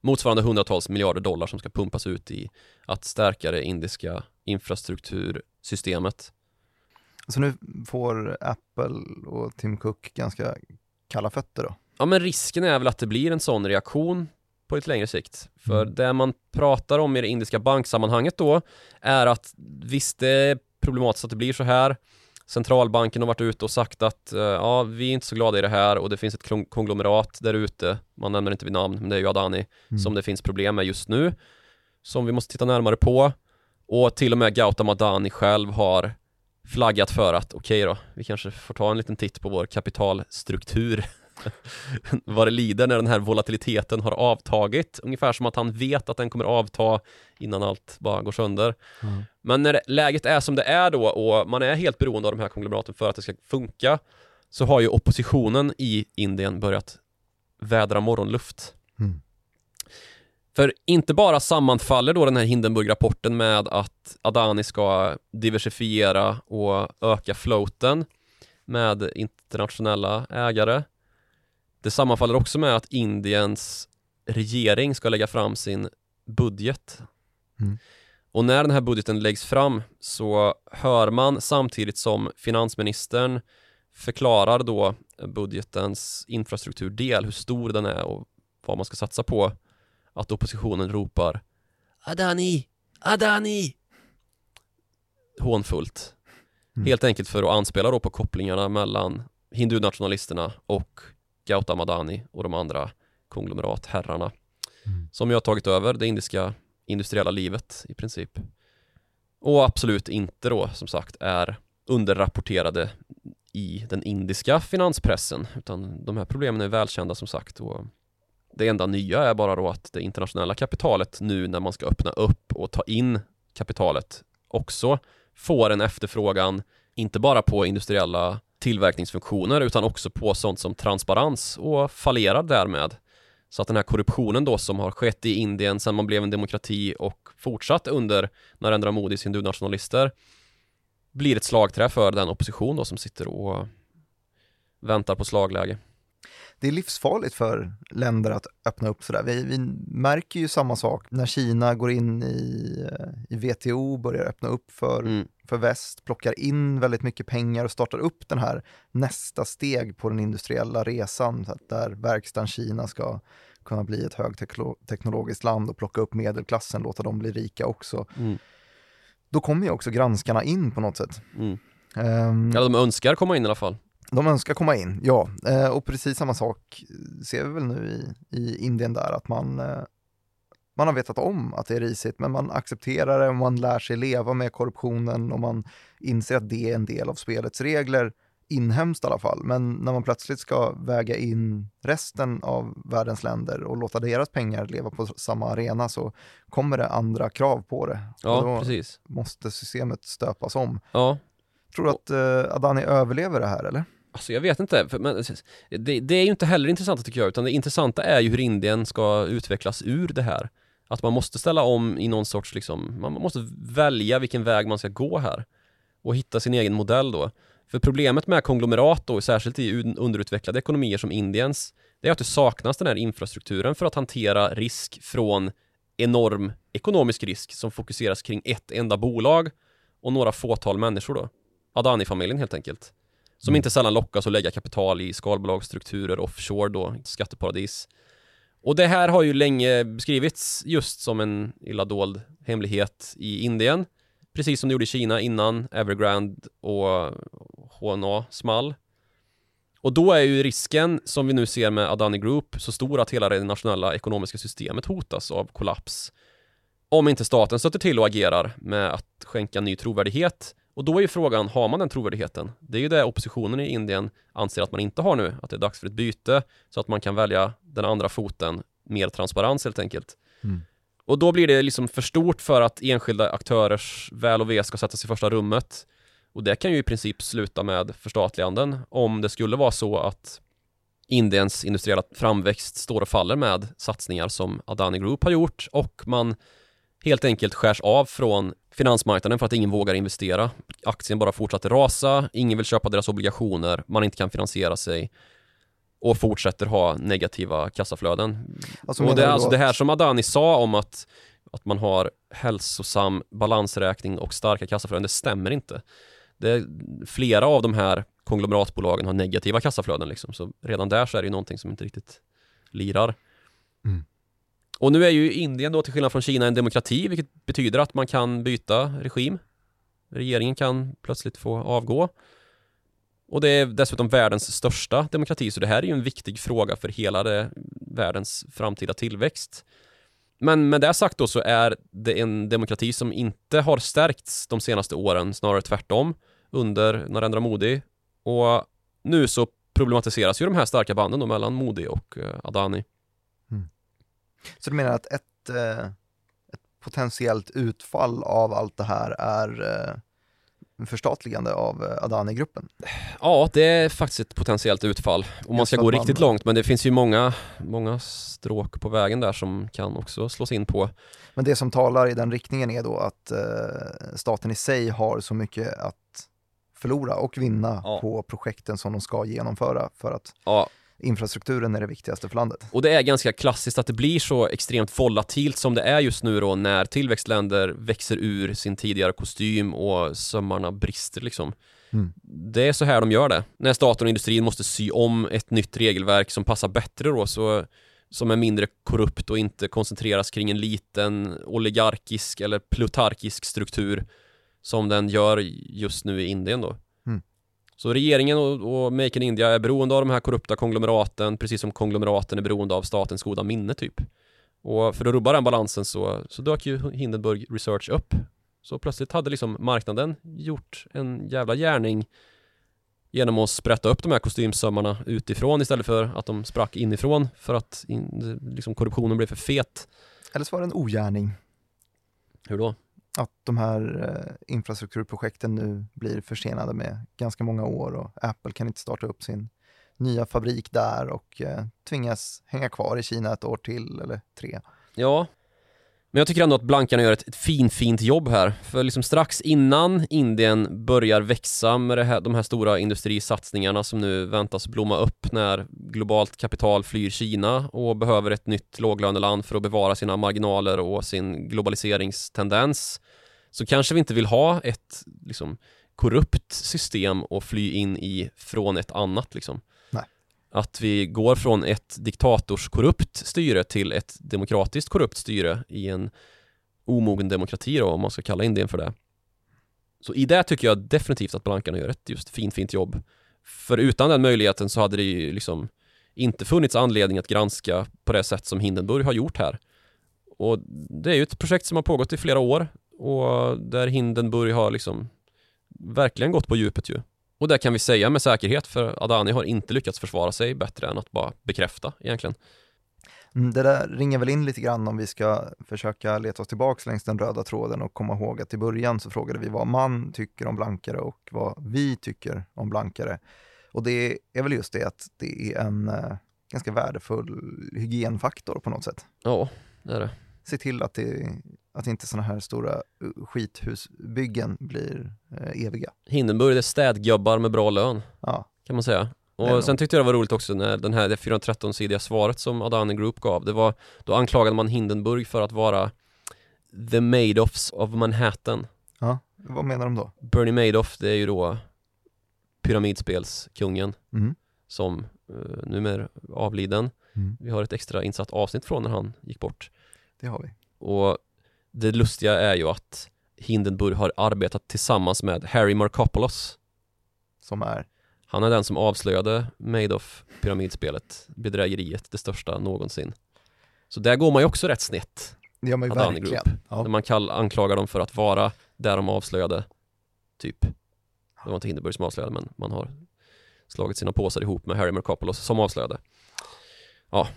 Motsvarande hundratals miljarder dollar som ska pumpas ut i att stärka det indiska infrastruktursystemet. Så nu får Apple och Tim Cook ganska kalla fötter då? Ja men risken är väl att det blir en sån reaktion på lite längre sikt. För Mm. det man pratar om i det indiska banksammanhanget då är att visst det är problematiskt att det blir så här. Centralbanken har varit ute och sagt att eh, ja, vi är inte så glada i det här och det finns ett konglomerat där ute. Man nämner inte vid namn, men det är ju Adani Mm. som det finns problem med just nu. Som vi måste titta närmare på. Och till och med Gautam Adani själv har flaggat för att okej då, vi kanske får ta en liten titt på vår kapitalstruktur vad det lider när den här volatiliteten har avtagit. Ungefär som att han vet att den kommer avta innan allt bara går sönder. Mm. Men när det, läget är som det är då och man är helt beroende av de här konglomeraten för att det ska funka så har ju oppositionen i Indien börjat vädra morgonluft. Mm. För inte bara sammanfaller då den här Hindenburg-rapporten med att Adani ska diversifiera och öka floaten med internationella ägare. Det sammanfaller också med att Indiens regering ska lägga fram sin budget. Mm. Och när den här budgeten läggs fram så hör man samtidigt som finansministern förklarar då budgetens infrastrukturdel, hur stor den är och vad man ska satsa på, att oppositionen ropar Adani, Adani! Hånfullt. Mm. Helt enkelt för att anspela då på kopplingarna mellan hindunationalisterna och Gautam Adani och de andra konglomeratherrarna Mm. som ju har tagit över det indiska industriella livet i princip. Och absolut inte då som sagt är underrapporterade i den indiska finanspressen utan de här problemen är välkända som sagt och det enda nya är bara då att det internationella kapitalet nu när man ska öppna upp och ta in kapitalet också får en efterfrågan inte bara på industriella tillverkningsfunktioner utan också på sånt som transparens och fallerar därmed. Så att den här korruptionen då som har skett i Indien sedan man blev en demokrati och fortsatt under Narendra Modis hindunationalister blir ett slagträ för den opposition då som sitter och väntar på slagläge. Det är livsfarligt för länder att öppna upp sådär. Vi, vi märker ju samma sak när Kina går in i, eh, i WTO, börjar öppna upp för, Mm. för väst, plockar in väldigt mycket pengar och startar upp den här nästa steg på den industriella resan, så att där verkstaden Kina ska kunna bli ett högteknologiskt land och plocka upp medelklassen, låta dem bli rika också. Mm. Då kommer ju också granskarna in på något sätt. Mm. Ehm, Ja, de önskar komma in i alla fall. De önskar komma in, ja. Eh, och precis samma sak ser vi väl nu i, i Indien där, att man, eh, man har vetat om att det är risigt, men man accepterar det och man lär sig leva med korruptionen och man inser att det är en del av spelets regler, inhemskt i alla fall. Men när man plötsligt ska väga in resten av världens länder och låta deras pengar leva på samma arena så kommer det andra krav på det. Ja, och då precis. måste systemet stöpas om. Ja, Tror du att eh, Adani överlever det här eller? Alltså jag vet inte, för, men, det, det är ju inte heller intressant tycker jag, utan det intressanta är ju hur Indien ska utvecklas ur det här. Att man måste ställa om i någon sorts, liksom, man måste välja vilken väg man ska gå här. Och hitta sin egen modell då. För problemet med konglomerat då, särskilt i underutvecklade ekonomier som Indiens, det är att det saknas den här infrastrukturen för att hantera risk från enorm ekonomisk risk som fokuseras kring ett enda bolag och några fåtal människor då. Adani-familjen helt enkelt. Som inte sällan lockas att lägga kapital i skalbolagsstrukturer offshore då, skatteparadis. Och det här har ju länge beskrivits just som en illa dold hemlighet i Indien. Precis som det gjorde i Kina innan Evergrande och HNA small. Och då är ju risken som vi nu ser med Adani Group så stor att hela det nationella ekonomiska systemet hotas av kollaps. Om inte staten stöter till och agerar med att skänka ny trovärdighet. Och då är ju frågan, har man den trovärdigheten? Det är ju det oppositionen i Indien anser att man inte har nu, att det är dags för ett byte så att man kan välja den andra foten, mer transparens helt enkelt. Mm. Och då blir det liksom för stort för att enskilda aktörers väl och ve ska sättas i första rummet. Och det kan ju i princip sluta med förstatliganden om det skulle vara så att Indiens industriella framväxt står och faller med satsningar som Adani Group har gjort och man helt enkelt skärs av från finansmarknaden för att ingen vågar investera. Aktien bara fortsätter rasa, ingen vill köpa deras obligationer, man inte kan finansiera sig och fortsätter ha negativa kassaflöden. Alltså, och det, är alltså det här som Adani sa om att, att man har hälsosam balansräkning och starka kassaflöden, det stämmer inte. Det, flera av de här konglomeratbolagen har negativa kassaflöden liksom, så redan där så är det ju någonting som inte riktigt lirar. Mm. Och nu är ju Indien då till skillnad från Kina en demokrati, vilket betyder att man kan byta regim. Regeringen kan plötsligt få avgå. Och det är dessutom världens största demokrati, så det här är ju en viktig fråga för hela det, världens framtida tillväxt. Men med det sagt då så är det en demokrati som inte har stärkts de senaste åren, snarare tvärtom, under Narendra Modi. Och nu så problematiseras ju de här starka banden då mellan Modi och eh, Adani. Så du menar att ett, eh, ett potentiellt utfall av allt det här är eh, förstatligande av eh, Adani-gruppen? Ja, det är faktiskt ett potentiellt utfall. Om man ska gå riktigt långt, men det finns ju många, många stråk på vägen där som kan också slås in på. Men det som talar i den riktningen är då att staten i sig har så mycket att förlora och vinna Ja. på projekten som de ska genomföra för att Ja, infrastrukturen är det viktigaste för landet. Och det är ganska klassiskt att det blir så extremt volatilt som det är just nu då när tillväxtländer växer ur sin tidigare kostym och sömmarna brister liksom. Mm. Det är så här de gör det. När staten och industrin måste sy om ett nytt regelverk som passar bättre då så som är mindre korrupt och inte koncentreras kring en liten oligarkisk eller plutarkisk struktur som den gör just nu i Indien då. Så regeringen och, och Make in India är beroende av de här korrupta konglomeraten precis som konglomeraten är beroende av statens goda minne typ. Och för att rubba den balansen så, så dök ju Hindenburg Research upp. Så plötsligt hade liksom marknaden gjort en jävla gärning genom att sprätta upp de här kostymsömmarna utifrån istället för att de sprack inifrån för att in, liksom korruptionen blev för fet. Eller så var det en ogärning Hur då? Att de här eh, infrastrukturprojekten nu blir försenade med ganska många år och Apple kan inte starta upp sin nya fabrik där och eh, tvingas hänga kvar i Kina ett år till eller tre. Ja, men jag tycker ändå att blankarna gör ett, ett fint, fint jobb här. För liksom strax innan Indien börjar växa med det här, de här stora industrisatsningarna som nu väntas blomma upp när globalt kapital flyr Kina och behöver ett nytt låglöneland för att bevara sina marginaler och sin globaliseringstendens så kanske vi inte vill ha ett liksom, korrupt system och fly in i från ett annat liksom. Att vi går från ett diktatorskorrupt styre till ett demokratiskt korrupt styre i en omogen demokrati då, om man ska kalla Indien för det. Så i det tycker jag definitivt att blankarna gör ett just fint, fint jobb. För utan den möjligheten så hade det ju liksom inte funnits anledning att granska på det sätt som Hindenburg har gjort här. Och det är ju ett projekt som har pågått i flera år och där Hindenburg har liksom verkligen gått på djupet ju. Och det kan vi säga med säkerhet för Adani har inte lyckats försvara sig bättre än att bara bekräfta egentligen. Mm, det där ringer väl in lite grann om vi ska försöka leta oss tillbaka längs den röda tråden och komma ihåg att i början så frågade vi vad man tycker om blankare och vad vi tycker om blankare. Och det är väl just det att det är en eh, ganska värdefull hygienfaktor på något sätt. Ja, det är det. Se till att, det, att inte sådana här stora uh, skithusbyggen blir eh, eviga. Hindenburg är städgubbar med bra lön, Ja, kan man säga. Det Och sen tyckte jag det var roligt också när den här, det 413-sidiga svaret som Adani Group gav, det var, då anklagade man Hindenburg för att vara the Madoffs of Manhattan. ja. vad menar de då? Bernie Madoff, det är ju då pyramidspelskungen Mm. som uh, numera avliden. Mm. Vi har ett extra insatt avsnitt från när han gick bort. Det har vi. Och det lustiga är ju att Hindenburg har arbetat tillsammans med Harry Markopoulos. Som är, Han är den som avslöjade Madoff pyramidspelet, bedrägeriet, det största någonsin. Så där går man ju också rätt snett ju Adani verkligen. Ja. när man kall, anklagar dem för att vara där de avslöjade, typ. Det var inte Hindenburg som avslöjade men man har slagit sina påsar ihop med Harry Markopoulos som avslöjade. Ja.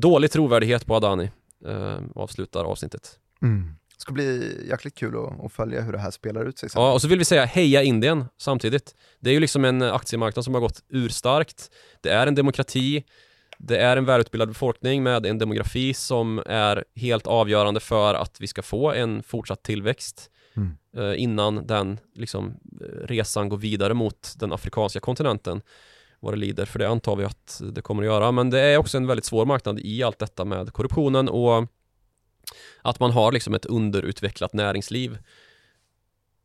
Dålig trovärdighet på Adani, eh, avslutar avsnittet. Mm. Det ska bli jäkligt kul att, att följa hur det här spelar ut sig sen. Ja, och så vill vi säga heja Indien samtidigt. Det är ju liksom en aktiemarknad som har gått urstarkt. Det är en demokrati. Det är en välutbildad befolkning med en demografi som är helt avgörande för att vi ska få en fortsatt tillväxt Mm. eh, innan den liksom, eh, resan går vidare mot den afrikanska kontinenten. Vad det lider, för det antar vi att det kommer att göra. Men det är också en väldigt svår marknad i allt detta med korruptionen och att man har liksom ett underutvecklat näringsliv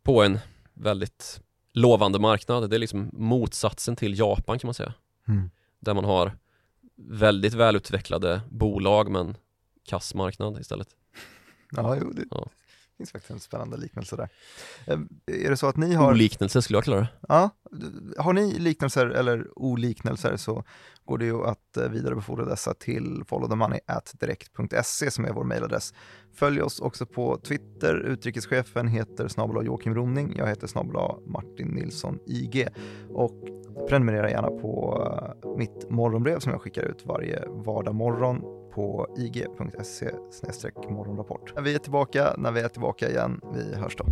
på en väldigt lovande marknad. Det är liksom motsatsen till Japan kan man säga. Mm. Där man har väldigt välutvecklade bolag men kass marknad istället. Ja, jo, det Ja. Finns faktiskt en spännande liknelse där. Eh, Är det så att ni har, Oliknelse skulle jag det. ja, har ni liknelser eller oliknelser så går det ju att eh, vidarebefordra dessa till followthemoney.direkt.se som är vår mejladress. Följ oss också på Twitter. Utrikeschefen heter snabel Joakim Ronning. Jag heter snabel Martin Nilsson IG. Och prenumerera gärna på eh, mitt morgonbrev som jag skickar ut varje vardag morgon på ig.se morgonrapport. Vi är tillbaka när vi är tillbaka igen. Vi hörs då.